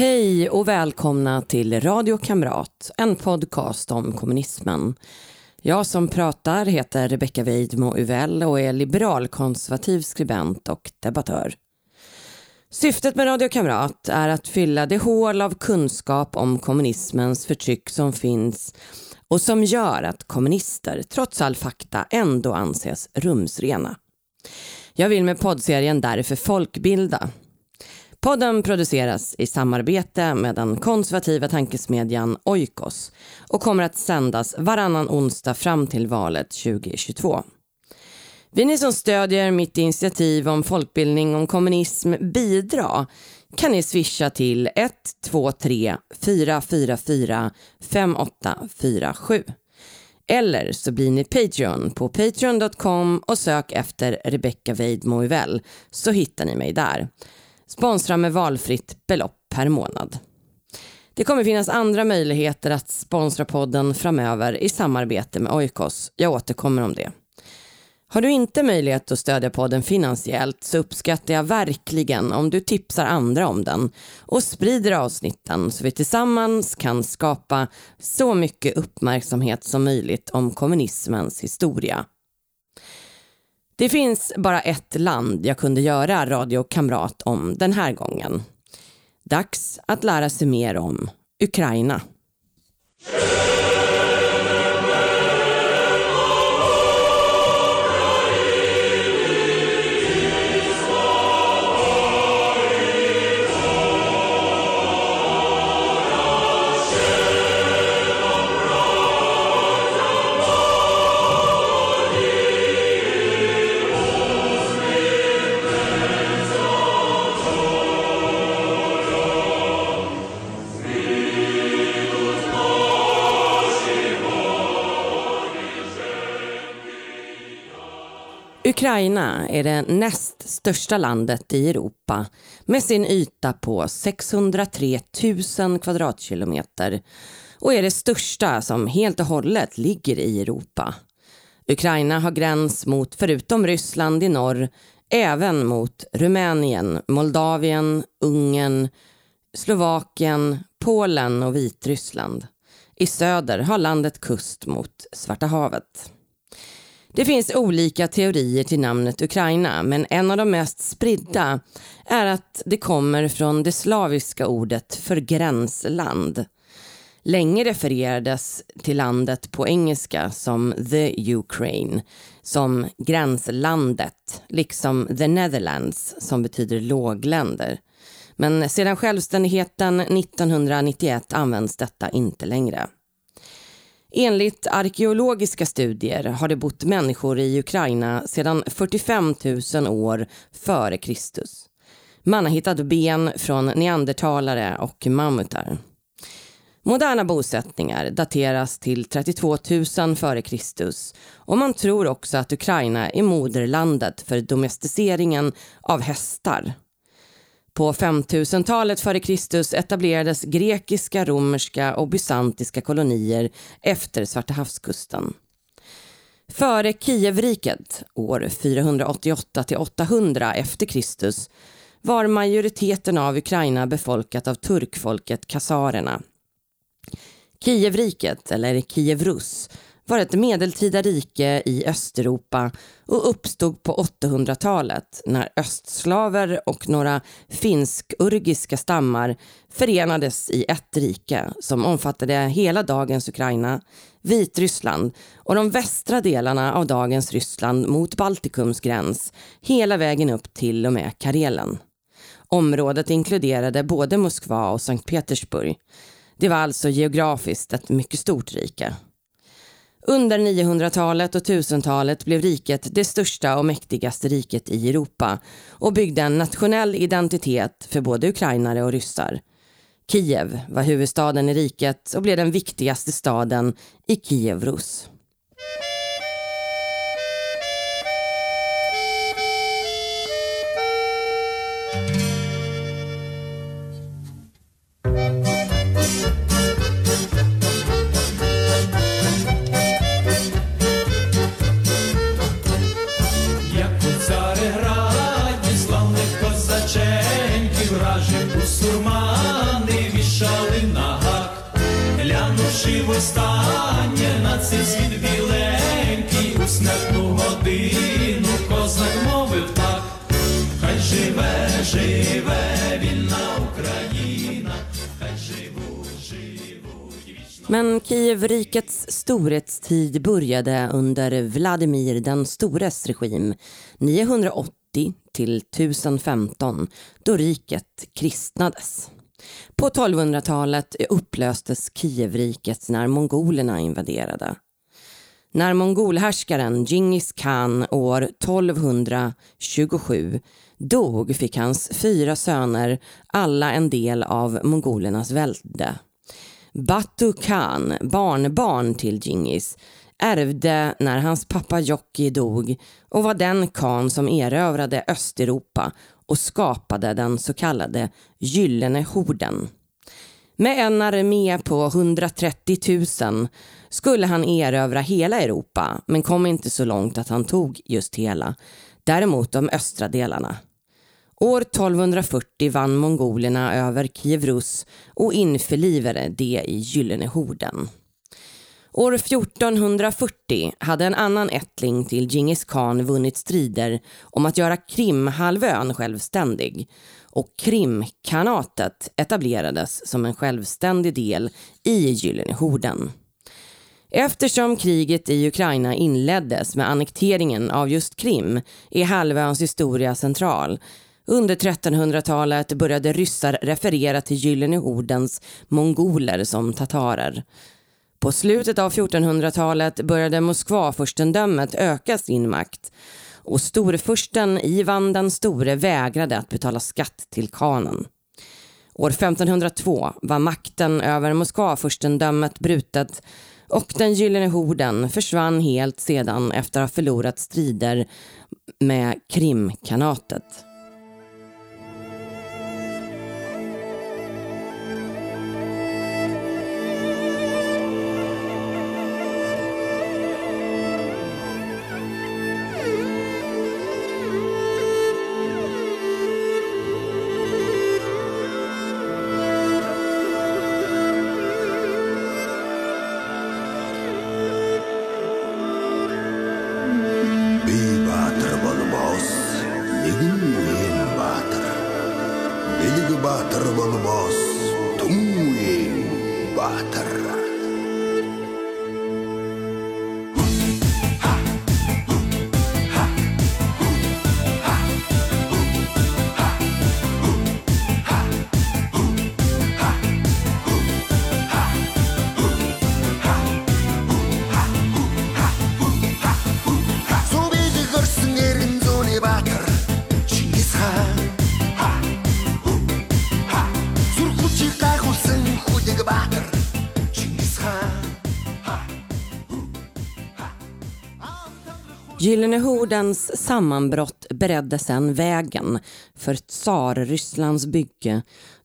Hej och välkomna till Radio Kamrat, en podcast om kommunismen. Jag som pratar heter Rebecka Weidmo Uvell och är liberalkonservativ skribent och debattör. Syftet med Radio Kamrat är att fylla det hål av kunskap om kommunismens förtryck som finns och som gör att kommunister, trots all fakta, ändå anses rumsrena. Jag vill med poddserien därför folkbilda. Podden produceras i samarbete med den konservativa tankesmedjan Oikos och kommer att sändas varannan onsdag fram till valet 2022. Vill ni som stödjer mitt initiativ om folkbildning om kommunism bidra kan ni swisha till 123 444 5847. Eller så blir ni Patreon på patreon.com och sök efter Rebecca Weidmo så hittar ni mig där. Sponsra med valfritt belopp per månad. Det kommer finnas andra möjligheter att sponsra podden framöver i samarbete med Oikos. Jag återkommer om det. Har du inte möjlighet att stödja podden finansiellt så uppskattar jag verkligen om du tipsar andra om den och sprider avsnitten så vi tillsammans kan skapa så mycket uppmärksamhet som möjligt om kommunismens historia. Det finns bara ett land jag kunde göra Radio Kamrat om den här gången. Dags att lära sig mer om Ukraina. Ukraina är det näst största landet i Europa med sin yta på 603 000 kvadratkilometer och är det största som helt och hållet ligger i Europa. Ukraina har gräns mot, förutom Ryssland i norr, även mot Rumänien, Moldavien, Ungern, Slovakien, Polen och Vitryssland. I söder har landet kust mot Svarta havet. Det finns olika teorier till namnet Ukraina men en av de mest spridda är att det kommer från det slaviska ordet för gränsland. Länge refererades till landet på engelska som the Ukraine, som gränslandet, liksom the Netherlands som betyder lågländer. Men sedan självständigheten 1991 används detta inte längre. Enligt arkeologiska studier har det bott människor i Ukraina sedan 45 000 år före Kristus. Man har hittat ben från neandertalare och mammutar. Moderna bosättningar dateras till 32 000 före Kristus och man tror också att Ukraina är moderlandet för domesticeringen av hästar. På 5000-talet före Kristus etablerades grekiska, romerska och bysantiska kolonier efter Svarta havskusten. Före Kievriket, år 488 till 800 efter Kristus, var majoriteten av Ukraina befolkat av turkfolket kasarerna. Kievriket, eller Kievrus, var ett medeltida rike i Östeuropa och uppstod på 800-talet när östslaver och några finsk-urgiska stammar förenades i ett rike som omfattade hela dagens Ukraina, Vitryssland och de västra delarna av dagens Ryssland mot Baltikums gräns hela vägen upp till och med Karelen. Området inkluderade både Moskva och Sankt Petersburg. Det var alltså geografiskt ett mycket stort rike. Under 900-talet och 1000-talet blev riket det största och mäktigaste riket i Europa och byggde en nationell identitet för både ukrainare och ryssar. Kiev var huvudstaden i riket och blev den viktigaste staden i вражі бусурмани вішали на гак, глянувши востаннє на цей світ біленький, у смертну годину козак мовив так, хай живе, живе, вільна Україна, хай живуть. Men Kievrikets storhetstid började under Vladimir den stores regim. 980 till 1015 då riket kristnades. På 1200-talet upplöstes Kievriket när mongolerna invaderade. När mongolhärskaren Djingis khan år 1227 dog fick hans fyra söner alla en del av mongolernas välde. Batu khan, barnbarn till Djingis, ärvde när hans pappa Jocki dog och var den kan som erövrade Östeuropa och skapade den så kallade Gyllene horden. Med en armé på 130 000 skulle han erövra hela Europa men kom inte så långt att han tog just hela, däremot de östra delarna. År 1240 vann mongolerna över Kievrus och införlivade det i Gyllene horden. År 1440 hade en annan ättling till Djingis khan vunnit strider om att göra Krimhalvön självständig och Krimkanatet etablerades som en självständig del i Gyllene horden. Eftersom kriget i Ukraina inleddes med annekteringen av just Krim är halvöns historia central. Under 1300-talet började ryssar referera till Gyllene hordens mongoler som tatarer. På slutet av 1400-talet började Moskvafurstendömet öka sin makt och storfursten Ivan den store vägrade att betala skatt till kanen. År 1502 var makten över Moskvafurstendömet brutet och den gyllene horden försvann helt sedan efter att ha förlorat strider med Krimkanatet. Gyllene hordens sammanbrott beredde sedan vägen för tsarrysslands bygge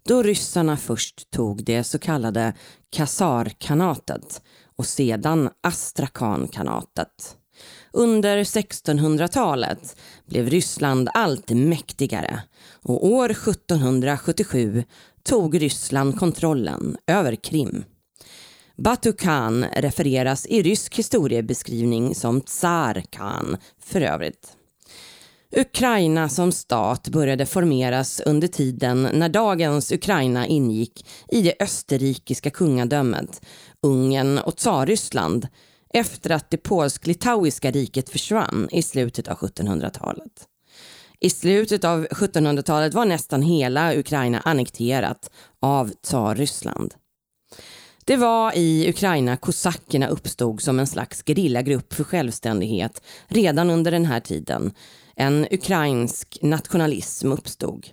då ryssarna först tog det så kallade Kasarkanatet och sedan Astrakan-kanatet. Under 1600-talet blev Ryssland allt mäktigare och år 1777 tog Ryssland kontrollen över Krim. Batu Khan refereras i rysk historiebeskrivning som Tsar Khan för övrigt. Ukraina som stat började formeras under tiden när dagens Ukraina ingick i det österrikiska kungadömet, Ungern och Tsarryssland efter att det polsk-litauiska riket försvann i slutet av 1700-talet. I slutet av 1700-talet var nästan hela Ukraina annekterat av Tsarryssland. Det var i Ukraina kosackerna uppstod som en slags gerillagrupp för självständighet redan under den här tiden. En ukrainsk nationalism uppstod.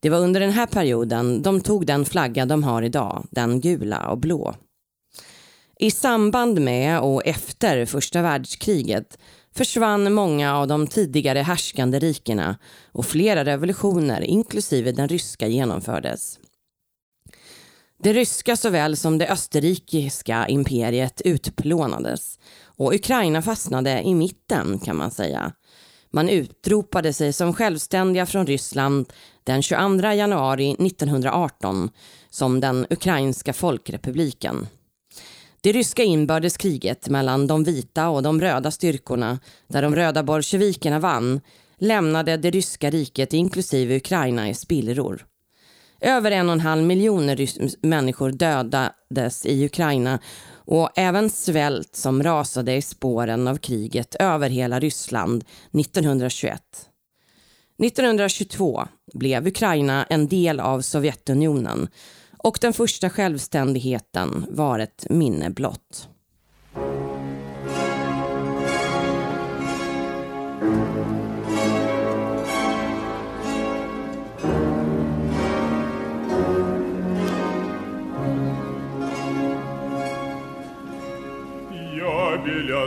Det var under den här perioden de tog den flagga de har idag, den gula och blå. I samband med och efter första världskriget försvann många av de tidigare härskande rikena och flera revolutioner, inklusive den ryska, genomfördes. Det ryska såväl som det österrikiska imperiet utplånades och Ukraina fastnade i mitten kan man säga. Man utropade sig som självständiga från Ryssland den 22 januari 1918 som den ukrainska folkrepubliken. Det ryska inbördeskriget mellan de vita och de röda styrkorna, där de röda bolsjevikerna vann, lämnade det ryska riket inklusive Ukraina i spillror. Över en och en halv miljon människor dödades i Ukraina och även svält som rasade i spåren av kriget över hela Ryssland 1921. 1922 blev Ukraina en del av Sovjetunionen och den första självständigheten var ett minne blott.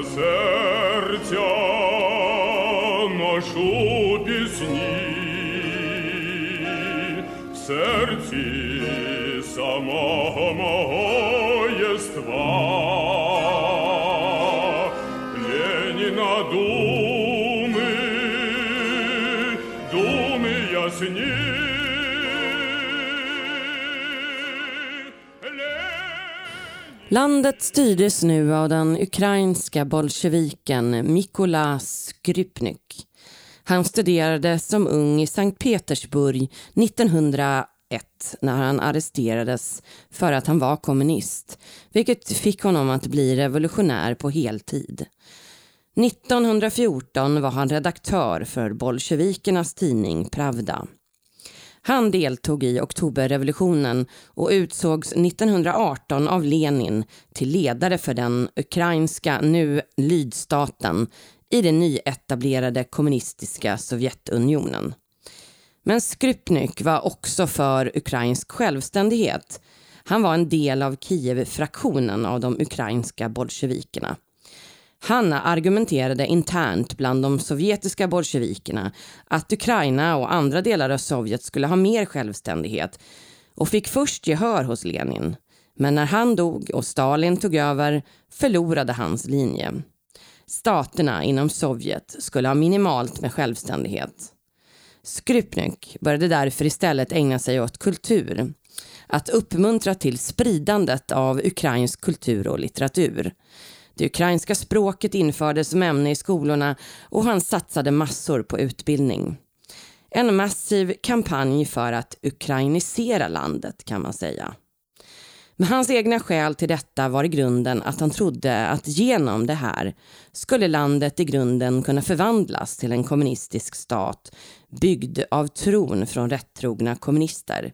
Серця ношу пісні, в серці самого мого Landet styrdes nu av den ukrainska bolsjeviken Mikolas Skrypnik. Han studerade som ung i Sankt Petersburg 1901 när han arresterades för att han var kommunist, vilket fick honom att bli revolutionär på heltid. 1914 var han redaktör för bolsjevikernas tidning Pravda. Han deltog i oktoberrevolutionen och utsågs 1918 av Lenin till ledare för den ukrainska, nu lydstaten, i den nyetablerade kommunistiska Sovjetunionen. Men Skrypnik var också för ukrainsk självständighet. Han var en del av Kiev-fraktionen av de ukrainska bolsjevikerna. Han argumenterade internt bland de sovjetiska bolsjevikerna att Ukraina och andra delar av Sovjet skulle ha mer självständighet och fick först gehör hos Lenin. Men när han dog och Stalin tog över förlorade hans linje. Staterna inom Sovjet skulle ha minimalt med självständighet. Skrupnik började därför istället ägna sig åt kultur. Att uppmuntra till spridandet av ukrainsk kultur och litteratur. Det ukrainska språket infördes som ämne i skolorna och han satsade massor på utbildning. En massiv kampanj för att ukrainisera landet kan man säga. Men hans egna skäl till detta var i grunden att han trodde att genom det här skulle landet i grunden kunna förvandlas till en kommunistisk stat byggd av tron från rättrogna kommunister.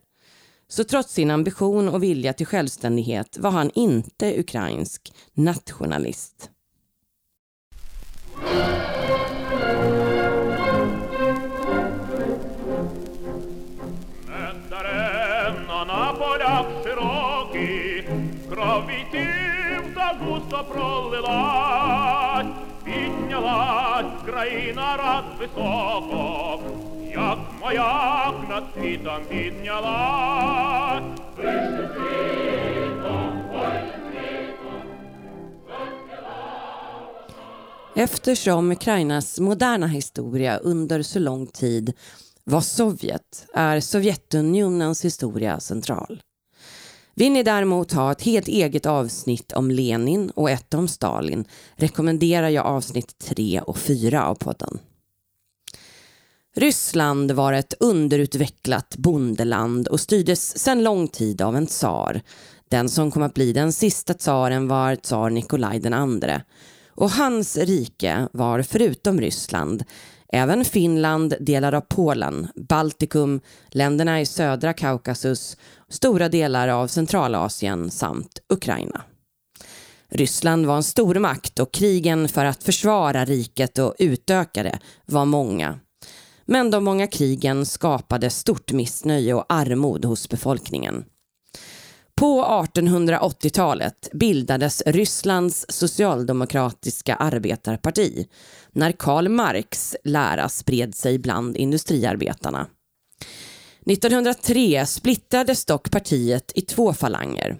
Så trots sin ambition och vilja till självständighet var han inte ukrainsk nationalist. на полях широких кров вітів та густо пролилась, піднялась країна рад високо, як маяк над світом піднялась. Вище світом, Eftersom Ukrainas moderna historia under så lång tid var Sovjet är Sovjetunionens historia central. Vill ni däremot ha ett helt eget avsnitt om Lenin och ett om Stalin rekommenderar jag avsnitt 3 och 4 av podden. Ryssland var ett underutvecklat bondeland och styrdes sedan lång tid av en tsar. Den som kom att bli den sista tsaren var tsar Nikolaj den andre. Och hans rike var förutom Ryssland även Finland, delar av Polen, Baltikum, länderna i södra Kaukasus, stora delar av Centralasien samt Ukraina. Ryssland var en stormakt och krigen för att försvara riket och utöka det var många. Men de många krigen skapade stort missnöje och armod hos befolkningen. På 1880-talet bildades Rysslands socialdemokratiska arbetarparti när Karl Marx lära spred sig bland industriarbetarna. 1903 splittrades dock partiet i två falanger,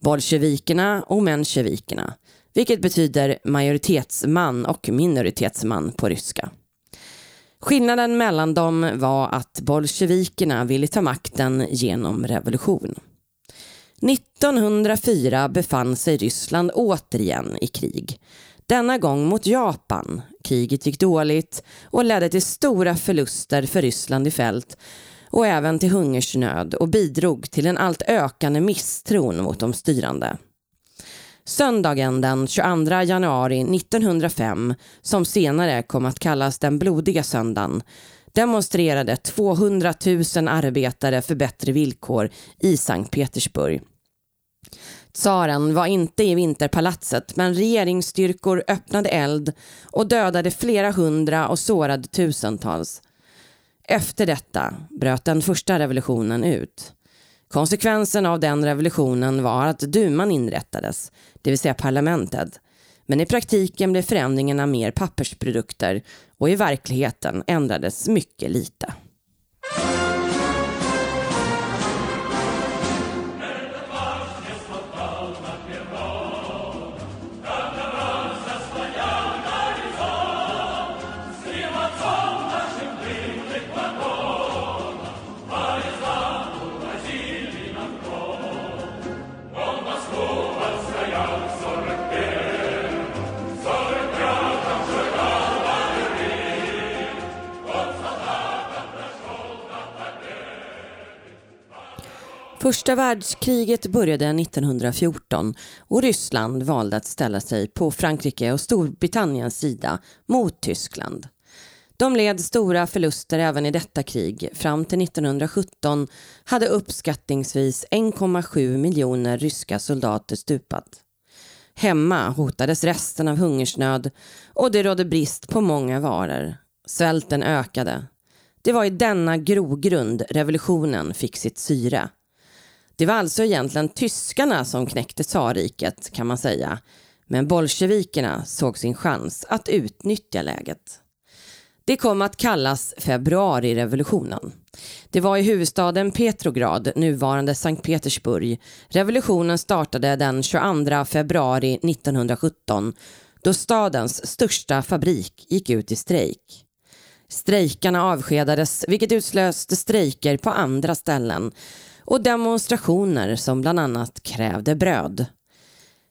bolsjevikerna och mensjevikerna, vilket betyder majoritetsman och minoritetsman på ryska. Skillnaden mellan dem var att bolsjevikerna ville ta makten genom revolution. 1904 befann sig Ryssland återigen i krig. Denna gång mot Japan. Kriget gick dåligt och ledde till stora förluster för Ryssland i fält och även till hungersnöd och bidrog till en allt ökande misstron mot de styrande. Söndagen den 22 januari 1905, som senare kom att kallas den blodiga söndagen, demonstrerade 200 000 arbetare för bättre villkor i Sankt Petersburg. Tsaren var inte i vinterpalatset men regeringsstyrkor öppnade eld och dödade flera hundra och sårade tusentals. Efter detta bröt den första revolutionen ut. Konsekvensen av den revolutionen var att duman inrättades, det vill säga parlamentet. Men i praktiken blev förändringarna mer pappersprodukter och i verkligheten ändrades mycket lite. Första världskriget började 1914 och Ryssland valde att ställa sig på Frankrike och Storbritanniens sida mot Tyskland. De led stora förluster även i detta krig. Fram till 1917 hade uppskattningsvis 1,7 miljoner ryska soldater stupat. Hemma hotades resten av hungersnöd och det rådde brist på många varor. Svälten ökade. Det var i denna grogrund revolutionen fick sitt syre. Det var alltså egentligen tyskarna som knäckte tsarriket kan man säga. Men bolsjevikerna såg sin chans att utnyttja läget. Det kom att kallas februarirevolutionen. Det var i huvudstaden Petrograd, nuvarande Sankt Petersburg. Revolutionen startade den 22 februari 1917 då stadens största fabrik gick ut i strejk. Strejkarna avskedades vilket utlöste strejker på andra ställen och demonstrationer som bland annat krävde bröd.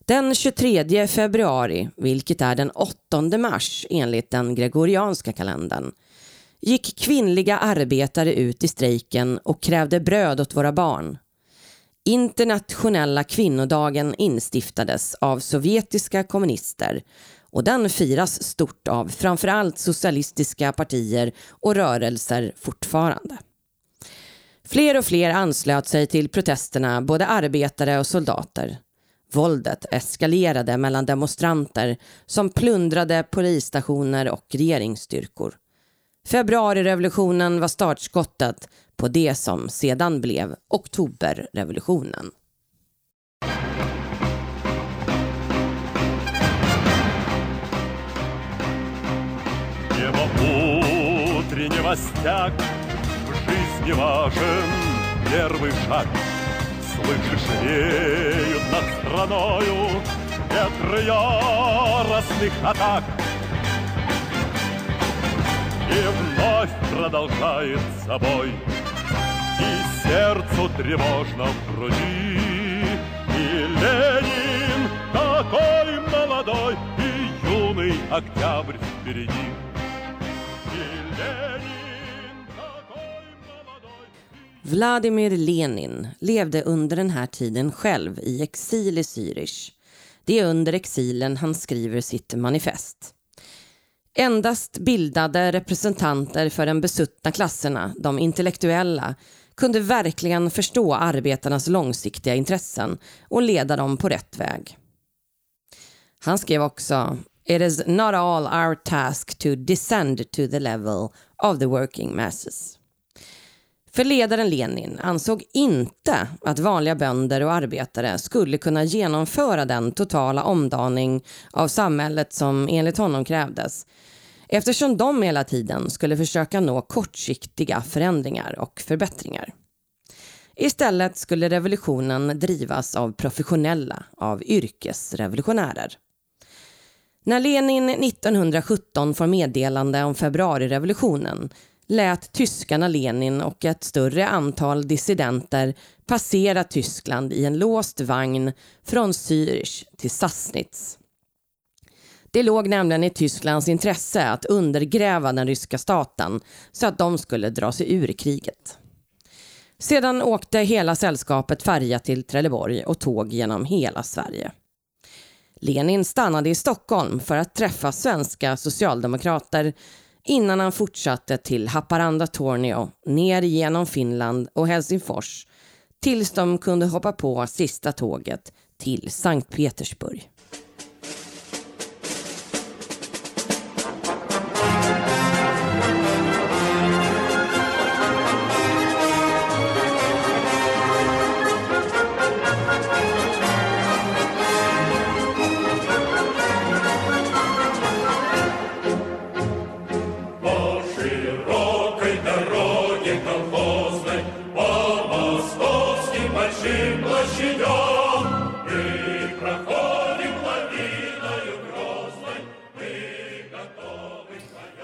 Den 23 februari, vilket är den 8 mars enligt den gregorianska kalendern, gick kvinnliga arbetare ut i strejken och krävde bröd åt våra barn. Internationella kvinnodagen instiftades av sovjetiska kommunister och den firas stort av framförallt socialistiska partier och rörelser fortfarande. Fler och fler anslöt sig till protesterna, både arbetare och soldater. Våldet eskalerade mellan demonstranter som plundrade polisstationer och regeringsstyrkor. Februarirevolutionen var startskottet på det som sedan blev oktoberrevolutionen. Небо утреннего стяг не важен первый шаг. Слышишь, реют над страною ветры яростных атак. И вновь продолжает собой, и сердцу тревожно в груди. И Ленин такой молодой, и юный октябрь впереди. Vladimir Lenin levde under den här tiden själv i exil i Zürich. Det är under exilen han skriver sitt manifest. Endast bildade representanter för den besuttna klasserna, de intellektuella, kunde verkligen förstå arbetarnas långsiktiga intressen och leda dem på rätt väg. Han skrev också It is not all our task to descend to the level of the working masses. För ledaren Lenin ansåg inte att vanliga bönder och arbetare skulle kunna genomföra den totala omdaning av samhället som enligt honom krävdes eftersom de hela tiden skulle försöka nå kortsiktiga förändringar och förbättringar. Istället skulle revolutionen drivas av professionella, av yrkesrevolutionärer. När Lenin 1917 får meddelande om februarirevolutionen lät tyskarna Lenin och ett större antal dissidenter passera Tyskland i en låst vagn från Zürich till Sassnitz. Det låg nämligen i Tysklands intresse att undergräva den ryska staten så att de skulle dra sig ur kriget. Sedan åkte hela sällskapet färja till Trelleborg och tåg genom hela Sverige. Lenin stannade i Stockholm för att träffa svenska socialdemokrater innan han fortsatte till Haparanda Tornio, ner genom Finland och Helsingfors tills de kunde hoppa på sista tåget till Sankt Petersburg.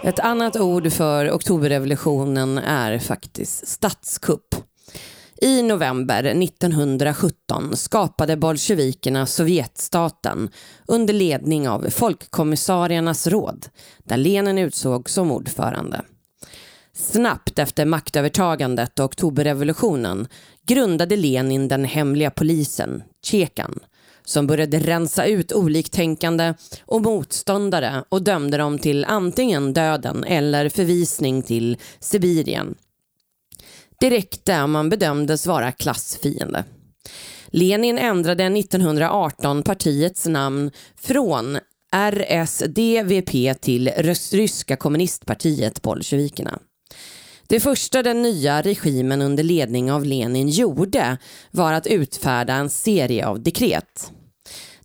Ett annat ord för oktoberrevolutionen är faktiskt statskupp. I november 1917 skapade bolsjevikerna Sovjetstaten under ledning av Folkkommissariernas råd, där Lenin utsågs som ordförande. Snabbt efter maktövertagandet och oktoberrevolutionen grundade Lenin den hemliga polisen, Tjekan, som började rensa ut oliktänkande och motståndare och dömde dem till antingen döden eller förvisning till Sibirien. Det räckte om man bedömdes vara klassfiende. Lenin ändrade 1918 partiets namn från RSDVP till Ryska kommunistpartiet Bolsjevikerna. Det första den nya regimen under ledning av Lenin gjorde var att utfärda en serie av dekret.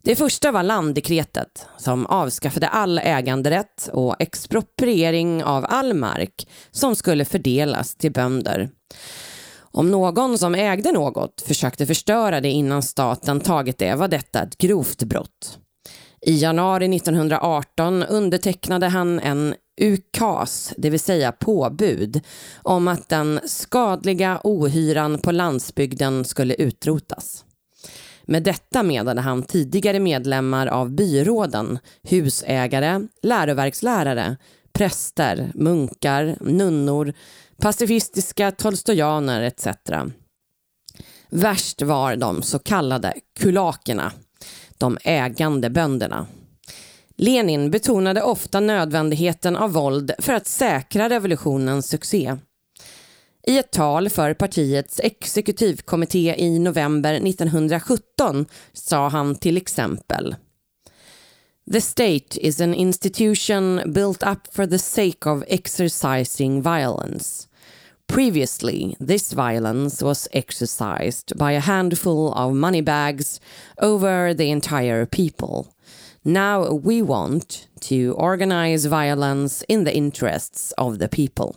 Det första var landdekretet som avskaffade all äganderätt och expropriering av all mark som skulle fördelas till bönder. Om någon som ägde något försökte förstöra det innan staten tagit det var detta ett grovt brott. I januari 1918 undertecknade han en ukas, det vill säga påbud, om att den skadliga ohyran på landsbygden skulle utrotas. Med detta menade han tidigare medlemmar av byråden, husägare, läroverkslärare, präster, munkar, nunnor, pacifistiska tolstojaner etc. Värst var de så kallade kulakerna, de ägande bönderna. Lenin betonade ofta nödvändigheten av våld för att säkra revolutionens succé. I ett tal för partiets exekutivkommitté i november 1917 sa han till exempel The state is an institution built up for the sake of exercising violence. Previously, this violence was exercised by a handful of money bags over the entire people. Now we want to organize violence in the interests of the people.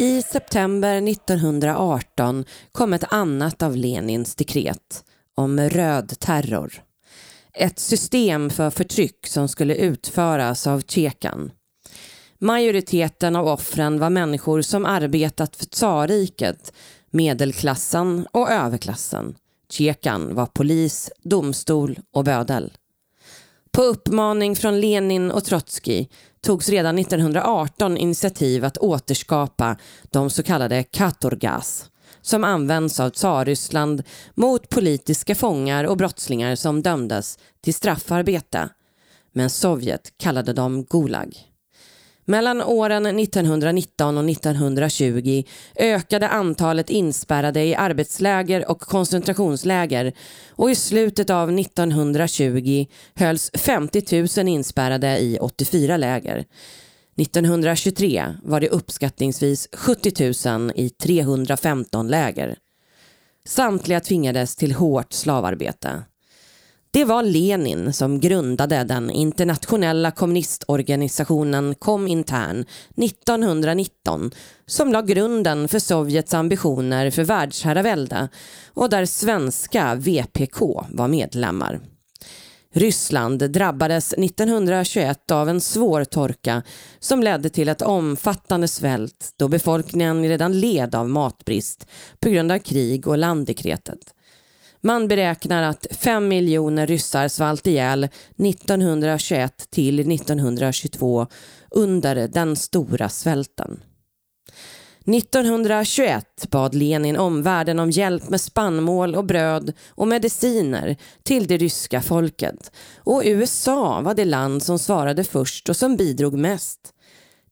I september 1918 kom ett annat av Lenins dekret om röd terror. Ett system för förtryck som skulle utföras av Tjekan. Majoriteten av offren var människor som arbetat för tsarriket, medelklassen och överklassen. Tjekan var polis, domstol och bödel. På uppmaning från Lenin och Trotskij togs redan 1918 initiativ att återskapa de så kallade katorgas som används av Tsarryssland mot politiska fångar och brottslingar som dömdes till straffarbete. Men Sovjet kallade dem Gulag. Mellan åren 1919 och 1920 ökade antalet inspärrade i arbetsläger och koncentrationsläger och i slutet av 1920 hölls 50 000 inspärrade i 84 läger. 1923 var det uppskattningsvis 70 000 i 315 läger. Samtliga tvingades till hårt slavarbete. Det var Lenin som grundade den internationella kommunistorganisationen Komintern 1919 som la grunden för Sovjets ambitioner för världsherravälde och där svenska VPK var medlemmar. Ryssland drabbades 1921 av en svår torka som ledde till ett omfattande svält då befolkningen redan led av matbrist på grund av krig och landdekretet. Man beräknar att 5 miljoner ryssar svalt ihjäl 1921 till 1922 under den stora svälten. 1921 bad Lenin omvärlden om hjälp med spannmål och bröd och mediciner till det ryska folket. Och USA var det land som svarade först och som bidrog mest.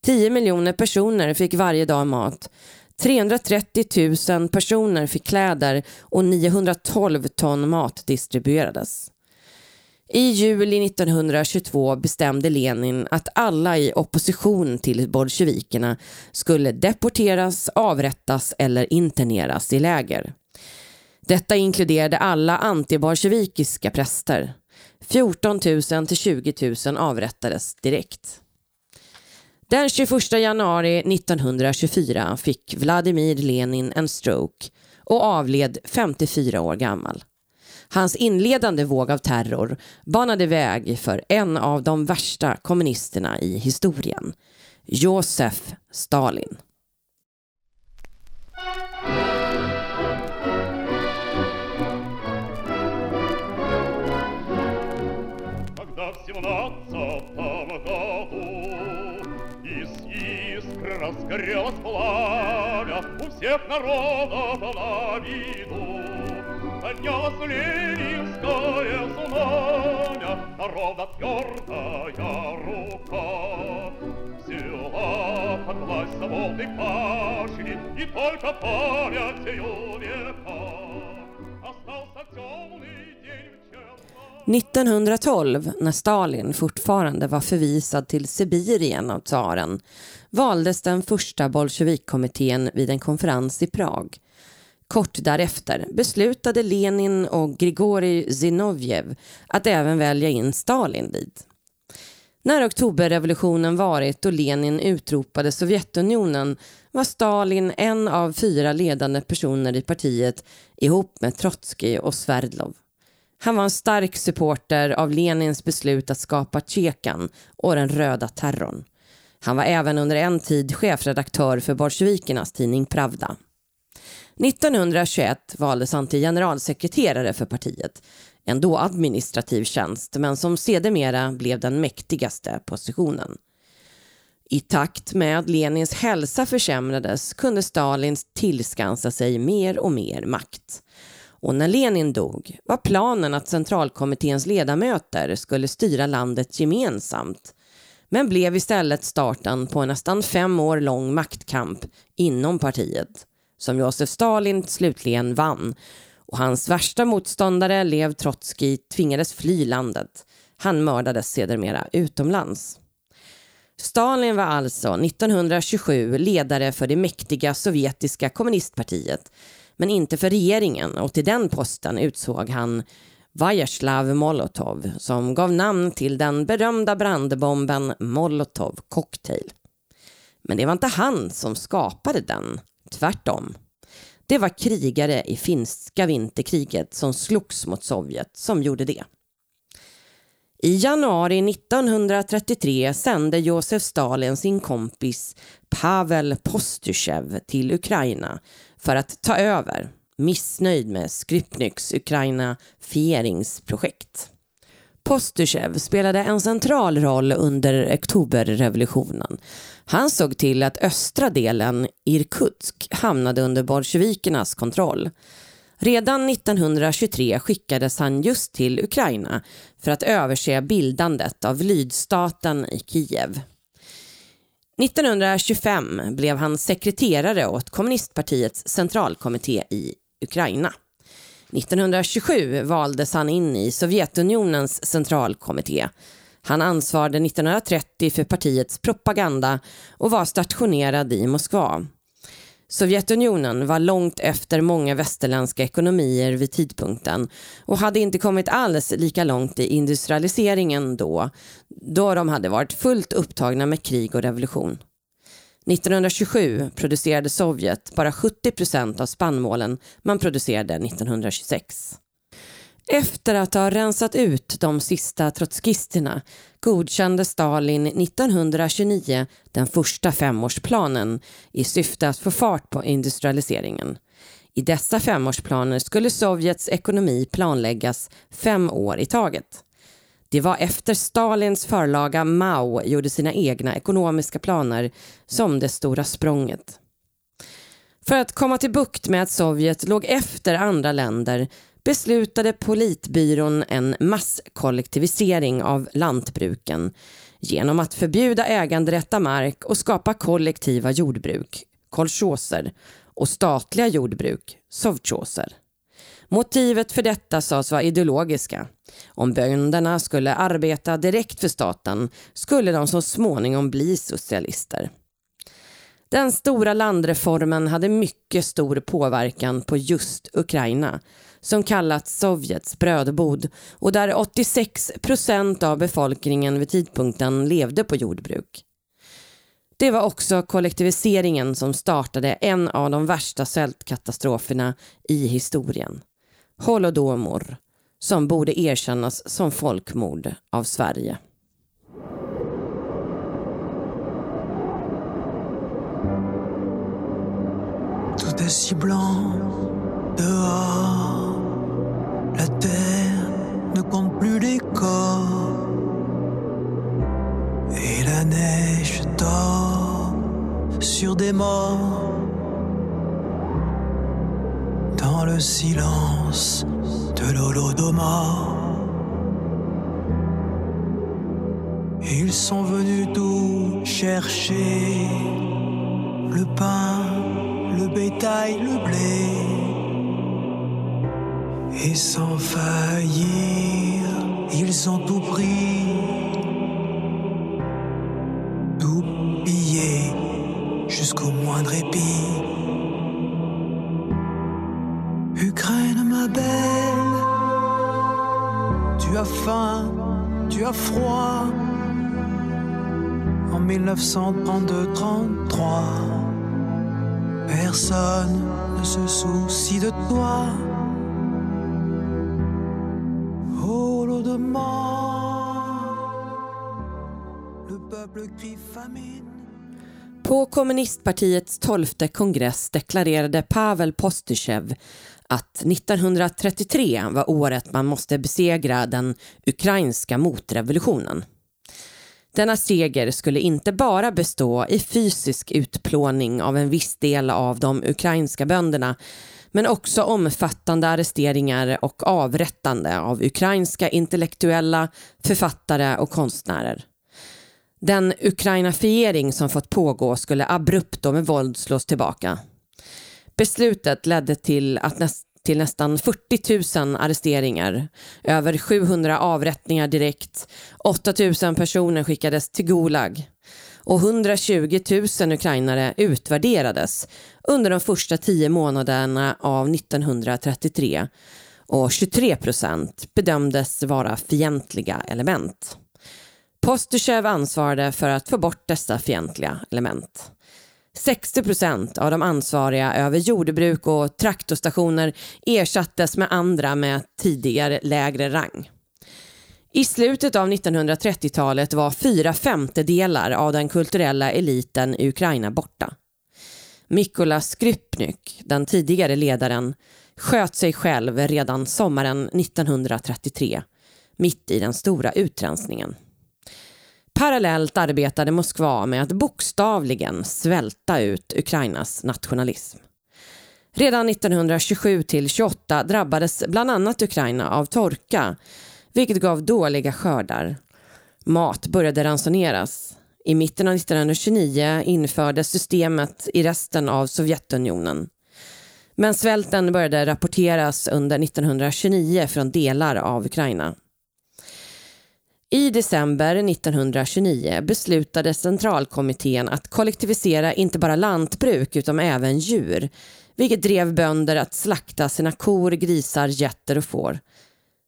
10 miljoner personer fick varje dag mat. 330 000 personer fick kläder och 912 ton mat distribuerades. I juli 1922 bestämde Lenin att alla i opposition till bolsjevikerna skulle deporteras, avrättas eller interneras i läger. Detta inkluderade alla antibolsjevikiska präster. 14 000 till 20 000 avrättades direkt. Den 21 januari 1924 fick Vladimir Lenin en stroke och avled 54 år gammal. Hans inledande våg av terror banade väg för en av de värsta kommunisterna i historien, Josef Stalin. Разгорелось пламя У всех народов на виду Поднялась ленинское знамя Народа твердая рука. Взяла под власть свободной пашни И только памятью века Остался темный 1912, när Stalin fortfarande var förvisad till Sibirien av tsaren, valdes den första bolsjevikkommittén vid en konferens i Prag. Kort därefter beslutade Lenin och Grigorij Zinovjev att även välja in Stalin dit. När oktoberrevolutionen varit och Lenin utropade Sovjetunionen var Stalin en av fyra ledande personer i partiet ihop med Trotskij och Sverdlov. Han var en stark supporter av Lenins beslut att skapa Tjekan och den röda terrorn. Han var även under en tid chefredaktör för bolsjevikernas tidning Pravda. 1921 valdes han till generalsekreterare för partiet, en då administrativ tjänst men som sedermera blev den mäktigaste positionen. I takt med att Lenins hälsa försämrades kunde Stalin tillskansa sig mer och mer makt. Och när Lenin dog var planen att centralkommitténs ledamöter skulle styra landet gemensamt men blev istället starten på en nästan fem år lång maktkamp inom partiet som Josef Stalin slutligen vann och hans värsta motståndare Lev Trotskij tvingades fly landet. Han mördades sedermera utomlands. Stalin var alltså 1927 ledare för det mäktiga sovjetiska kommunistpartiet men inte för regeringen och till den posten utsåg han Vajerslav Molotov som gav namn till den berömda brandbomben Molotov Cocktail. Men det var inte han som skapade den, tvärtom. Det var krigare i finska vinterkriget som slogs mot Sovjet som gjorde det. I januari 1933 sände Josef Stalin sin kompis Pavel Postysjev till Ukraina för att ta över, missnöjd med Skripnyks ukrainafieringsprojekt. Postysjev spelade en central roll under oktoberrevolutionen. Han såg till att östra delen, Irkutsk, hamnade under bolsjevikernas kontroll. Redan 1923 skickades han just till Ukraina för att överse bildandet av lydstaten i Kiev. 1925 blev han sekreterare åt kommunistpartiets centralkommitté i Ukraina. 1927 valdes han in i Sovjetunionens centralkommitté. Han ansvarade 1930 för partiets propaganda och var stationerad i Moskva. Sovjetunionen var långt efter många västerländska ekonomier vid tidpunkten och hade inte kommit alls lika långt i industrialiseringen då, då de hade varit fullt upptagna med krig och revolution. 1927 producerade Sovjet bara 70 procent av spannmålen man producerade 1926. Efter att ha rensat ut de sista trotskisterna godkände Stalin 1929 den första femårsplanen i syfte att få fart på industrialiseringen. I dessa femårsplaner skulle Sovjets ekonomi planläggas fem år i taget. Det var efter Stalins förlaga Mao gjorde sina egna ekonomiska planer som det stora språnget. För att komma till bukt med att Sovjet låg efter andra länder beslutade politbyrån en masskollektivisering av lantbruken genom att förbjuda äganderätt av mark och skapa kollektiva jordbruk, kolchoser, och statliga jordbruk, sovchoser. Motivet för detta sades vara ideologiska. Om bönderna skulle arbeta direkt för staten skulle de så småningom bli socialister. Den stora landreformen hade mycket stor påverkan på just Ukraina som kallats Sovjets brödbod och där 86 procent av befolkningen vid tidpunkten levde på jordbruk. Det var också kollektiviseringen som startade en av de värsta svältkatastroferna i historien. Holodomor, som borde erkännas som folkmord av Sverige. Tout est si blanc dehors. La terre ne compte plus les corps. Et la neige dort sur des morts. Dans le silence de l'Holodomor. Ils sont venus tout chercher le pain, le bétail, le blé. Et sans faillir, ils ont tout pris, tout pillé jusqu'au moindre épi. Ukraine, ma belle, tu as faim, tu as froid. En 1932-33, personne ne se soucie de toi. På kommunistpartiets tolfte kongress deklarerade Pavel Postyshev att 1933 var året man måste besegra den ukrainska motrevolutionen. Denna seger skulle inte bara bestå i fysisk utplåning av en viss del av de ukrainska bönderna men också omfattande arresteringar och avrättande av ukrainska intellektuella, författare och konstnärer. Den ukrainafiering som fått pågå skulle abrupt och med våld slås tillbaka. Beslutet ledde till, att näst, till nästan 40 000 arresteringar, över 700 avrättningar direkt, 8 000 personer skickades till Gulag och 120 000 ukrainare utvärderades under de första tio månaderna av 1933 och 23 procent bedömdes vara fientliga element. Postysjev ansvarade för att få bort dessa fientliga element. 60 procent av de ansvariga över jordbruk och traktorstationer ersattes med andra med tidigare lägre rang. I slutet av 1930-talet var fyra femtedelar av den kulturella eliten i Ukraina borta. Mikola Skrypnyk, den tidigare ledaren, sköt sig själv redan sommaren 1933, mitt i den stora utrensningen. Parallellt arbetade Moskva med att bokstavligen svälta ut Ukrainas nationalism. Redan 1927 till 28 drabbades bland annat Ukraina av torka, vilket gav dåliga skördar. Mat började ransoneras. I mitten av 1929 infördes systemet i resten av Sovjetunionen. Men svälten började rapporteras under 1929 från delar av Ukraina. I december 1929 beslutade centralkommittén att kollektivisera inte bara lantbruk utan även djur, vilket drev bönder att slakta sina kor, grisar, getter och får.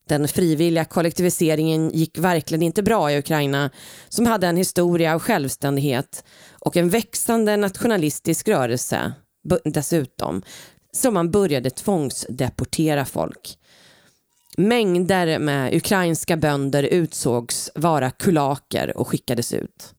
Den frivilliga kollektiviseringen gick verkligen inte bra i Ukraina som hade en historia av självständighet och en växande nationalistisk rörelse dessutom, som man började tvångsdeportera folk. Mängder med ukrainska bönder utsågs vara kulaker och skickades ut.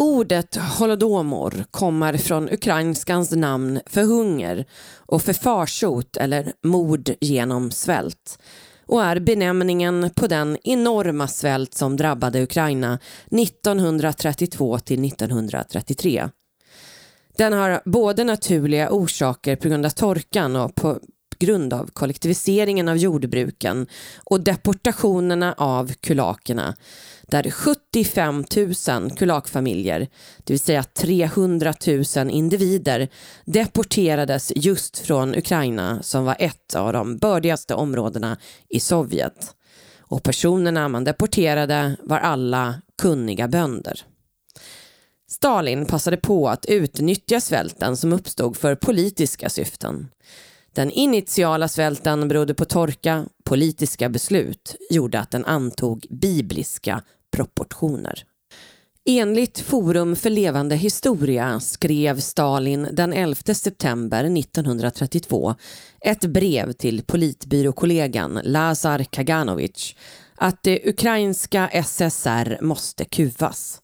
Ordet holodomor kommer från ukrainskans namn för hunger och för farsot eller mord genom svält och är benämningen på den enorma svält som drabbade Ukraina 1932 till 1933. Den har både naturliga orsaker på grund av torkan och på grund av kollektiviseringen av jordbruken och deportationerna av kulakerna där 75 000 kulakfamiljer, det vill säga 300 000 individer, deporterades just från Ukraina som var ett av de bördigaste områdena i Sovjet. Och personerna man deporterade var alla kunniga bönder. Stalin passade på att utnyttja svälten som uppstod för politiska syften. Den initiala svälten berodde på torka, politiska beslut gjorde att den antog bibliska proportioner. Enligt Forum för levande historia skrev Stalin den 11 september 1932 ett brev till politbyråkollegan Lazar Kaganovic att det ukrainska SSR måste kuvas.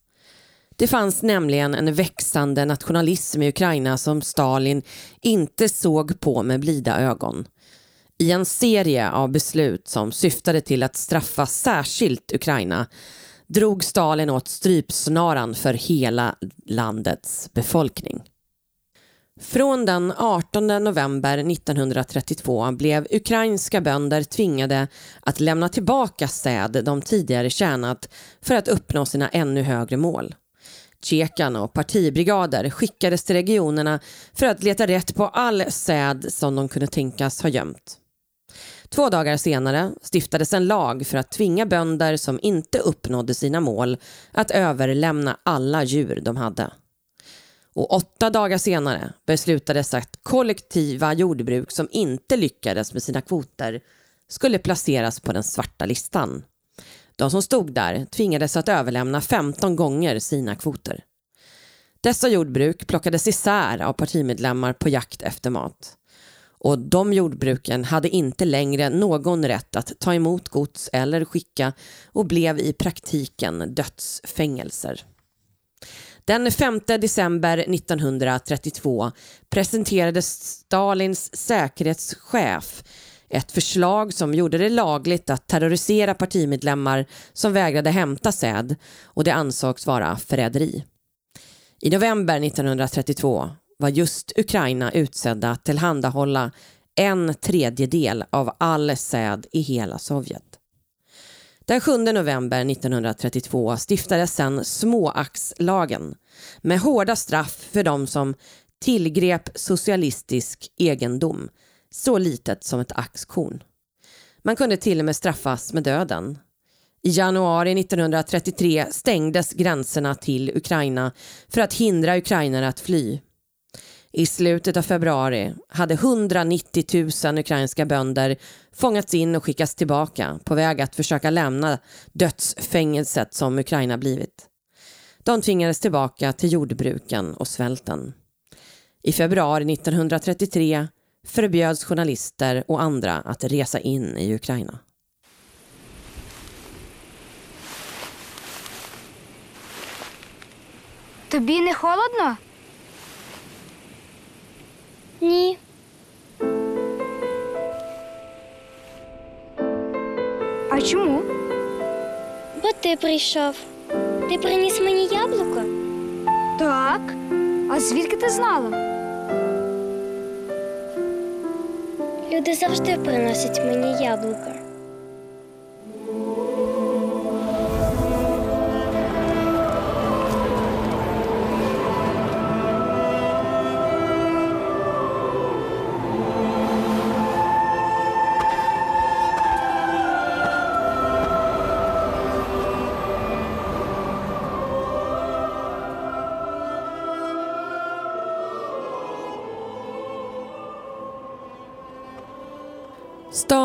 Det fanns nämligen en växande nationalism i Ukraina som Stalin inte såg på med blida ögon. I en serie av beslut som syftade till att straffa särskilt Ukraina drog Stalin åt strypsnaran för hela landets befolkning. Från den 18 november 1932 blev ukrainska bönder tvingade att lämna tillbaka säd de tidigare tjänat för att uppnå sina ännu högre mål. Tjekan och partibrigader skickades till regionerna för att leta rätt på all säd som de kunde tänkas ha gömt. Två dagar senare stiftades en lag för att tvinga bönder som inte uppnådde sina mål att överlämna alla djur de hade. Och åtta dagar senare beslutades att kollektiva jordbruk som inte lyckades med sina kvoter skulle placeras på den svarta listan. De som stod där tvingades att överlämna 15 gånger sina kvoter. Dessa jordbruk plockades isär av partimedlemmar på jakt efter mat. Och de jordbruken hade inte längre någon rätt att ta emot gods eller skicka och blev i praktiken dödsfängelser. Den 5 december 1932 presenterade Stalins säkerhetschef ett förslag som gjorde det lagligt att terrorisera partimedlemmar som vägrade hämta säd och det ansågs vara förräderi. I november 1932 var just Ukraina utsedda att tillhandahålla en tredjedel av all säd i hela Sovjet. Den 7 november 1932 stiftades sedan småaxlagen med hårda straff för de som tillgrep socialistisk egendom så litet som ett axkorn. Man kunde till och med straffas med döden. I januari 1933 stängdes gränserna till Ukraina för att hindra ukrainare att fly. I slutet av februari hade 190 000 ukrainska bönder fångats in och skickats tillbaka på väg att försöka lämna dödsfängelset som Ukraina blivit. De tvingades tillbaka till jordbruken och svälten. I februari 1933 förbjöds journalister och andra att resa in i Ukraina. Тобі не холодно? Ні. А чому? Бо ти прийшов. Ти приніс мені яблуко? Так. А звідки ти знала? Люди завжди приносять мені яблука.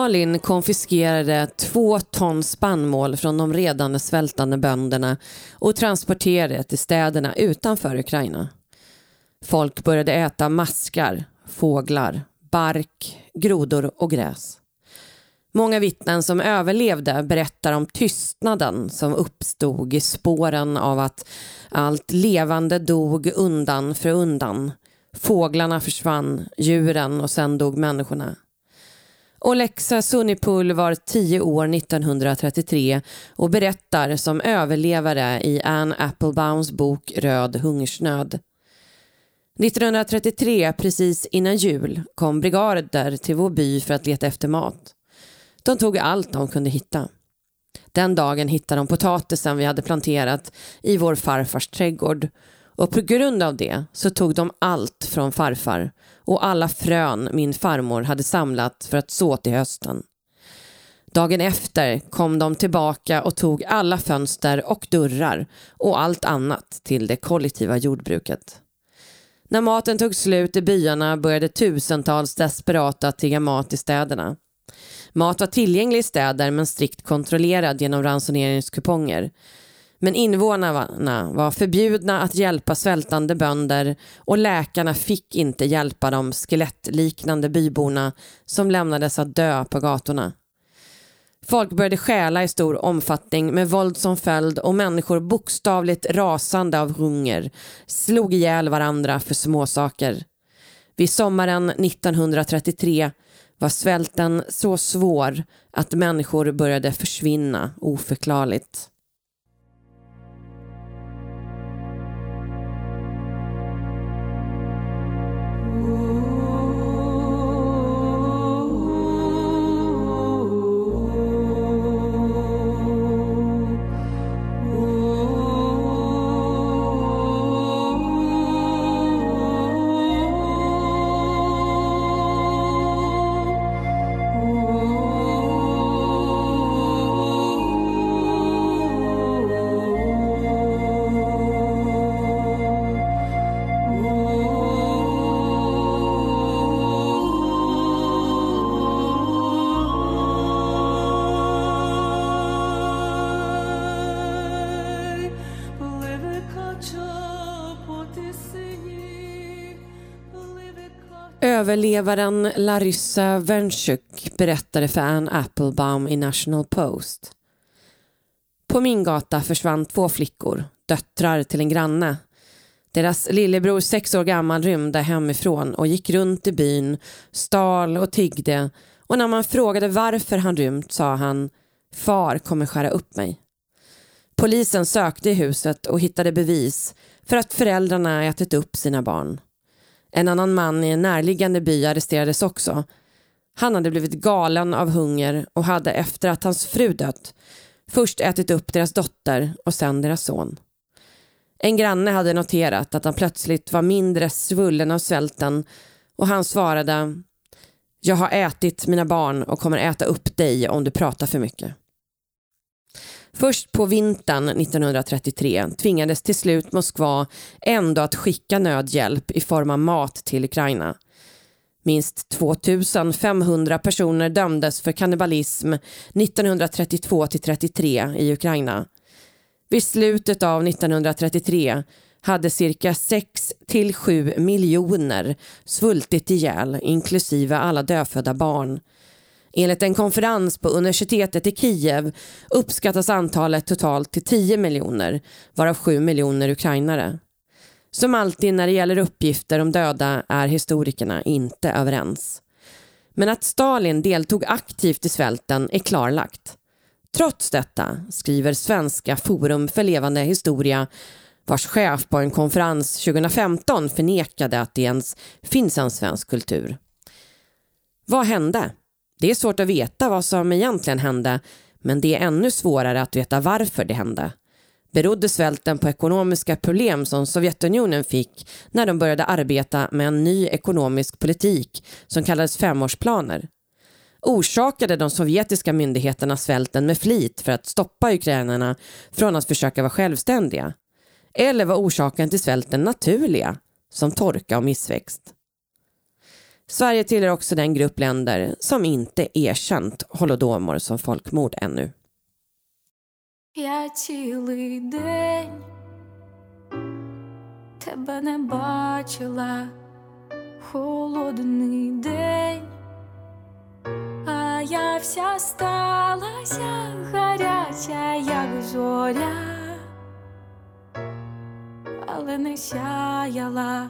Stalin konfiskerade två ton spannmål från de redan svältande bönderna och transporterade det till städerna utanför Ukraina. Folk började äta maskar, fåglar, bark, grodor och gräs. Många vittnen som överlevde berättar om tystnaden som uppstod i spåren av att allt levande dog undan för undan. Fåglarna försvann, djuren och sen dog människorna. Olexa Sunipul var tio år 1933 och berättar som överlevare i Anne Applebaums bok Röd hungersnöd. 1933, precis innan jul, kom brigader till vår by för att leta efter mat. De tog allt de kunde hitta. Den dagen hittade de potatisen vi hade planterat i vår farfars trädgård och på grund av det så tog de allt från farfar och alla frön min farmor hade samlat för att så till hösten. Dagen efter kom de tillbaka och tog alla fönster och dörrar och allt annat till det kollektiva jordbruket. När maten tog slut i byarna började tusentals desperata tigga mat i städerna. Mat var tillgänglig i städer men strikt kontrollerad genom ransoneringskuponger. Men invånarna var förbjudna att hjälpa svältande bönder och läkarna fick inte hjälpa de skelettliknande byborna som lämnades att dö på gatorna. Folk började stjäla i stor omfattning med våld som följd och människor bokstavligt rasande av hunger slog ihjäl varandra för småsaker. Vid sommaren 1933 var svälten så svår att människor började försvinna oförklarligt. Ooh. Överlevaren Larissa Wernchuk berättade för Anne Applebaum i National Post. På min gata försvann två flickor, döttrar till en granne. Deras lillebror, sex år gammal, rymde hemifrån och gick runt i byn, stal och tiggde och när man frågade varför han rymt sa han Far kommer skära upp mig. Polisen sökte i huset och hittade bevis för att föräldrarna ätit upp sina barn. En annan man i en närliggande by arresterades också. Han hade blivit galen av hunger och hade efter att hans fru dött först ätit upp deras dotter och sen deras son. En granne hade noterat att han plötsligt var mindre svullen av svälten och han svarade Jag har ätit mina barn och kommer äta upp dig om du pratar för mycket. Först på vintern 1933 tvingades till slut Moskva ändå att skicka nödhjälp i form av mat till Ukraina. Minst 2500 personer dömdes för kannibalism 1932 33 i Ukraina. Vid slutet av 1933 hade cirka 6 till 7 miljoner svultit ihjäl inklusive alla dödfödda barn. Enligt en konferens på universitetet i Kiev uppskattas antalet totalt till 10 miljoner, varav 7 miljoner ukrainare. Som alltid när det gäller uppgifter om döda är historikerna inte överens. Men att Stalin deltog aktivt i svälten är klarlagt. Trots detta skriver Svenska Forum för levande historia vars chef på en konferens 2015 förnekade att det ens finns en svensk kultur. Vad hände? Det är svårt att veta vad som egentligen hände men det är ännu svårare att veta varför det hände. Berodde svälten på ekonomiska problem som Sovjetunionen fick när de började arbeta med en ny ekonomisk politik som kallades femårsplaner? Orsakade de sovjetiska myndigheterna svälten med flit för att stoppa ukrainarna från att försöka vara självständiga? Eller var orsaken till svälten naturliga, som torka och missväxt? Sverige tillhör också den grupp länder som inte erkänt holodomor som folkmord ännu. Я цілий день тебе не бачила, холодний день, а я вся сталася гаряча, як зоря, але не сяяла,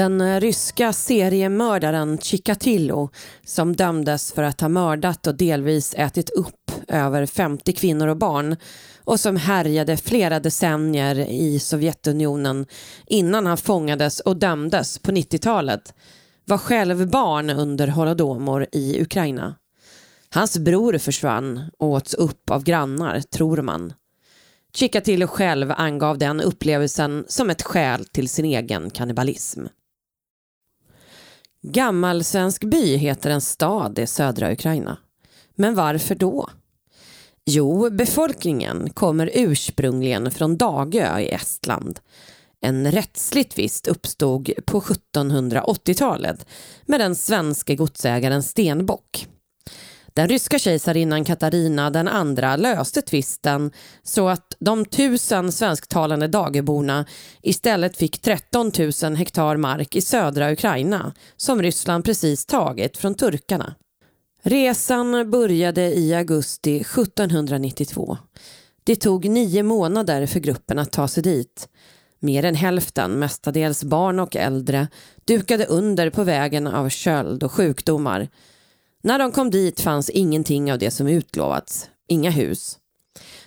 Den eh, ryska seriemördaren Chikatilo som dömdes för att ha mördat och delvis ätit upp över 50 kvinnor och barn och som härjade flera decennier i Sovjetunionen innan han fångades och dömdes på 90-talet var själv barn under holodomor i Ukraina. Hans bror försvann och åts upp av grannar, tror man. Chikatilo själv angav den upplevelsen som ett skäl till sin egen kannibalism. Gammalsvensk by heter en stad i södra Ukraina. Men varför då? Jo, befolkningen kommer ursprungligen från Dagö i Estland. En rättslig tvist uppstod på 1780-talet med den svenska godsägaren Stenbock. Den ryska kejsarinnan Katarina den andra löste tvisten så att de tusen svensktalande dagerborna istället fick 13 000 hektar mark i södra Ukraina som Ryssland precis tagit från turkarna. Resan började i augusti 1792. Det tog nio månader för gruppen att ta sig dit. Mer än hälften, mestadels barn och äldre, dukade under på vägen av köld och sjukdomar. När de kom dit fanns ingenting av det som utlovats. Inga hus.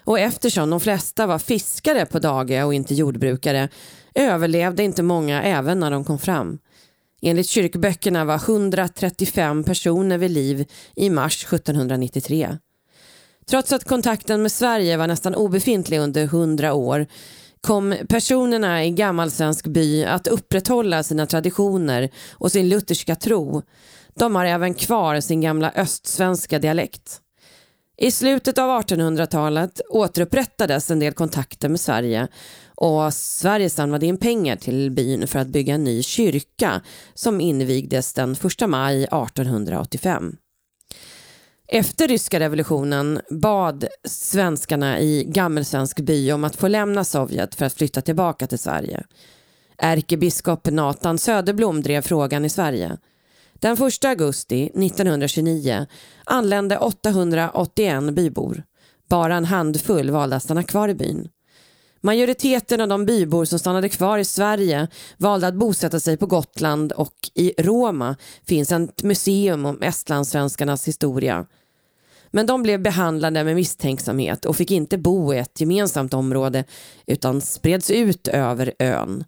Och eftersom de flesta var fiskare på Dagö och inte jordbrukare överlevde inte många även när de kom fram. Enligt kyrkböckerna var 135 personer vid liv i mars 1793. Trots att kontakten med Sverige var nästan obefintlig under hundra år kom personerna i gammalsvensk by att upprätthålla sina traditioner och sin lutherska tro. De har även kvar sin gamla östsvenska dialekt. I slutet av 1800-talet återupprättades en del kontakter med Sverige och Sverige samlade in pengar till byn för att bygga en ny kyrka som invigdes den 1 maj 1885. Efter ryska revolutionen bad svenskarna i Gammelsvensk by om att få lämna Sovjet för att flytta tillbaka till Sverige. Ärkebiskop Nathan Söderblom drev frågan i Sverige. Den 1 augusti 1929 anlände 881 bybor. Bara en handfull valde att stanna kvar i byn. Majoriteten av de bybor som stannade kvar i Sverige valde att bosätta sig på Gotland och i Roma finns ett museum om estlandssvenskarnas historia. Men de blev behandlade med misstänksamhet och fick inte bo i ett gemensamt område utan spreds ut över ön.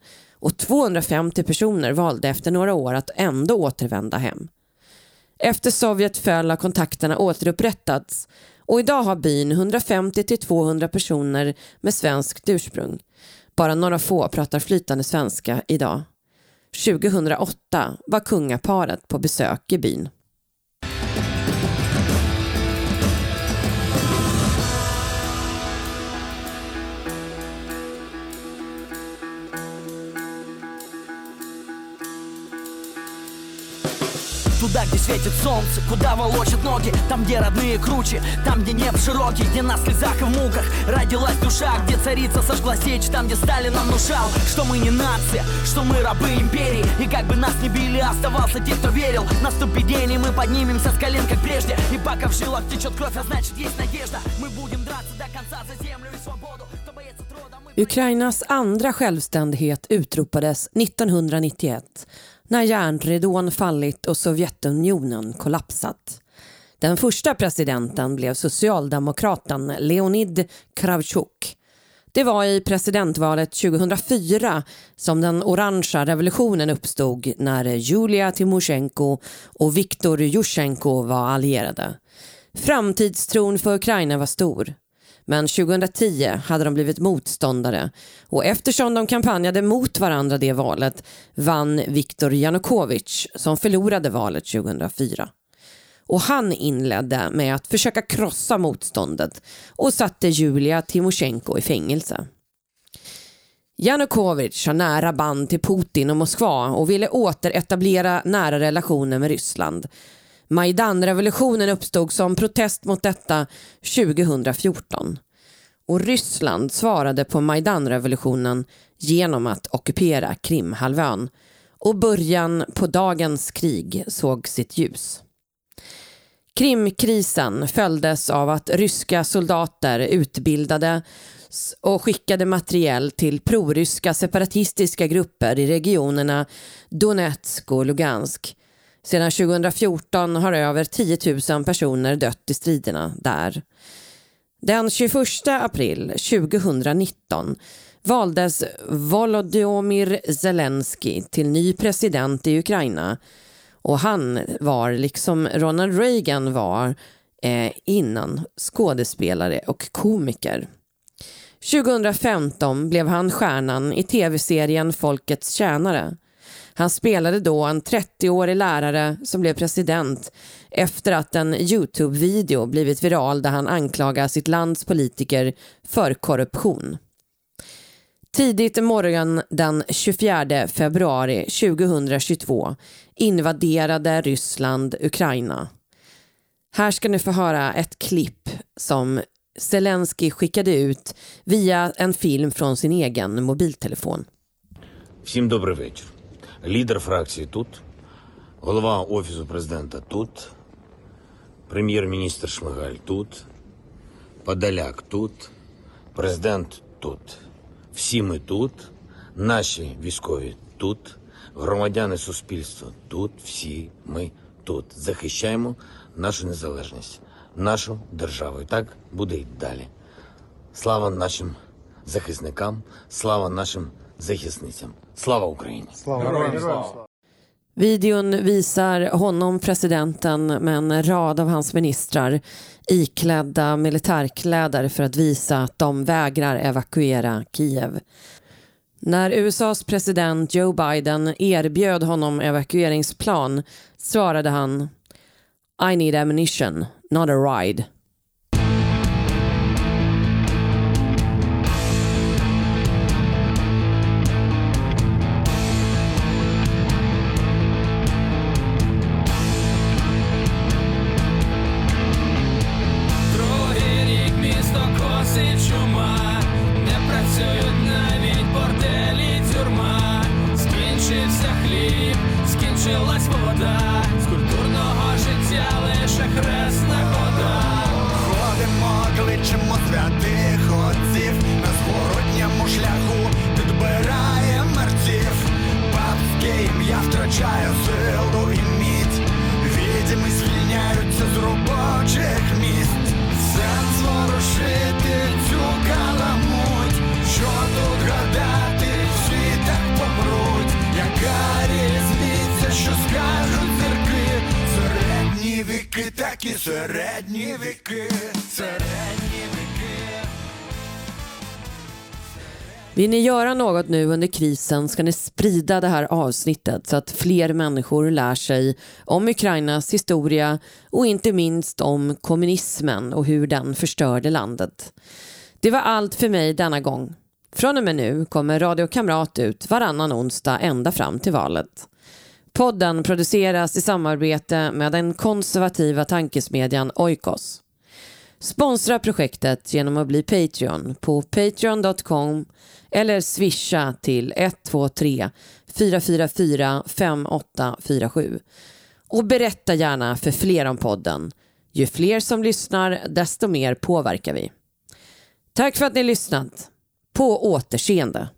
Och 250 personer valde efter några år att ändå återvända hem. Efter Sovjet föll har kontakterna återupprättats och idag har byn 150-200 personer med svenskt ursprung. Bara några få pratar flytande svenska idag. 2008 var kungaparet på besök i byn. Туда, где светит солнце, куда волочат ноги Там, где родные круче, там, где небо широкий Где на слезах и в муках родилась душа Где царица сожгла сечь, там, где Сталин нам внушал Что мы не нация, что мы рабы империи И как бы нас не били, оставался те, кто верил В наступлении мы поднимемся с колен, как прежде И пока в жилах течет кровь, а значит есть надежда Мы будем драться до конца за землю и свободу. Ukrainas andra självständighet utropades 1991 när järnridån fallit och Sovjetunionen kollapsat. Den första presidenten blev socialdemokraten Leonid Kravchuk. Det var i presidentvalet 2004 som den orangea revolutionen uppstod när Julia Timosjenko och Viktor Jusjenko var allierade. Framtidstron för Ukraina var stor. Men 2010 hade de blivit motståndare och eftersom de kampanjade mot varandra det valet vann Viktor Janukovic som förlorade valet 2004. Och han inledde med att försöka krossa motståndet och satte Julia Timosjenko i fängelse. Janukovic har nära band till Putin och Moskva och ville återetablera nära relationer med Ryssland. Majdanrevolutionen uppstod som protest mot detta 2014. Och Ryssland svarade på Majdanrevolutionen genom att ockupera Krimhalvön. Och början på dagens krig såg sitt ljus. Krimkrisen följdes av att ryska soldater utbildade och skickade materiell till proryska separatistiska grupper i regionerna Donetsk och Lugansk. Sedan 2014 har över 10 000 personer dött i striderna där. Den 21 april 2019 valdes Volodymyr Zelensky till ny president i Ukraina och han var, liksom Ronald Reagan var eh, innan, skådespelare och komiker. 2015 blev han stjärnan i tv-serien Folkets tjänare. Han spelade då en 30-årig lärare som blev president efter att en Youtube-video blivit viral där han anklagar sitt lands politiker för korruption. Tidigt morgon den 24 februari 2022 invaderade Ryssland Ukraina. Här ska ni få höra ett klipp som Zelensky skickade ut via en film från sin egen mobiltelefon. Всім добрий вечір. Лідер фракції тут, голова Офісу президента тут, прем'єр-міністр Шмигаль тут, Подоляк тут, президент тут. Всі ми тут, наші військові тут, громадяни суспільства тут, всі ми тут. Захищаємо нашу незалежність, нашу державу. І так буде й далі. Слава нашим захисникам, слава нашим захисницям. Slava Ukraini! Slava Ukraini! Videon visar honom, presidenten, med en rad av hans ministrar iklädda militärkläder för att visa att de vägrar evakuera Kiev. När USAs president Joe Biden erbjöd honom evakueringsplan svarade han I need ammunition, not a ride. Скінчився хліб, скінчилась вода. З культурного життя лише хресна хода. Ходимо, кличемо святих отців на зворотньому шляху підбирає мерців. Папське ім'я втрачає силу і міць. Відьми звільняються з робочих місць. Сенс ворушити цю каламуть. Що тут помруть. Яка різниця, що скажуть церкви? Середні віки, такі середні віки, середні віки. Vill ni göra något nu under krisen ska ni sprida det här avsnittet så att fler människor lär sig om Ukrainas historia och inte minst om kommunismen och hur den förstörde landet. Det var allt för mig denna gång. Från och med nu kommer Radio Kamrat ut varannan onsdag ända fram till valet. Podden produceras i samarbete med den konservativa tankesmedjan Oikos. Sponsra projektet genom att bli Patreon på patreon.com eller swisha till 123 444 5847. Och berätta gärna för fler om podden. Ju fler som lyssnar, desto mer påverkar vi. Tack för att ni lyssnat. På återseende.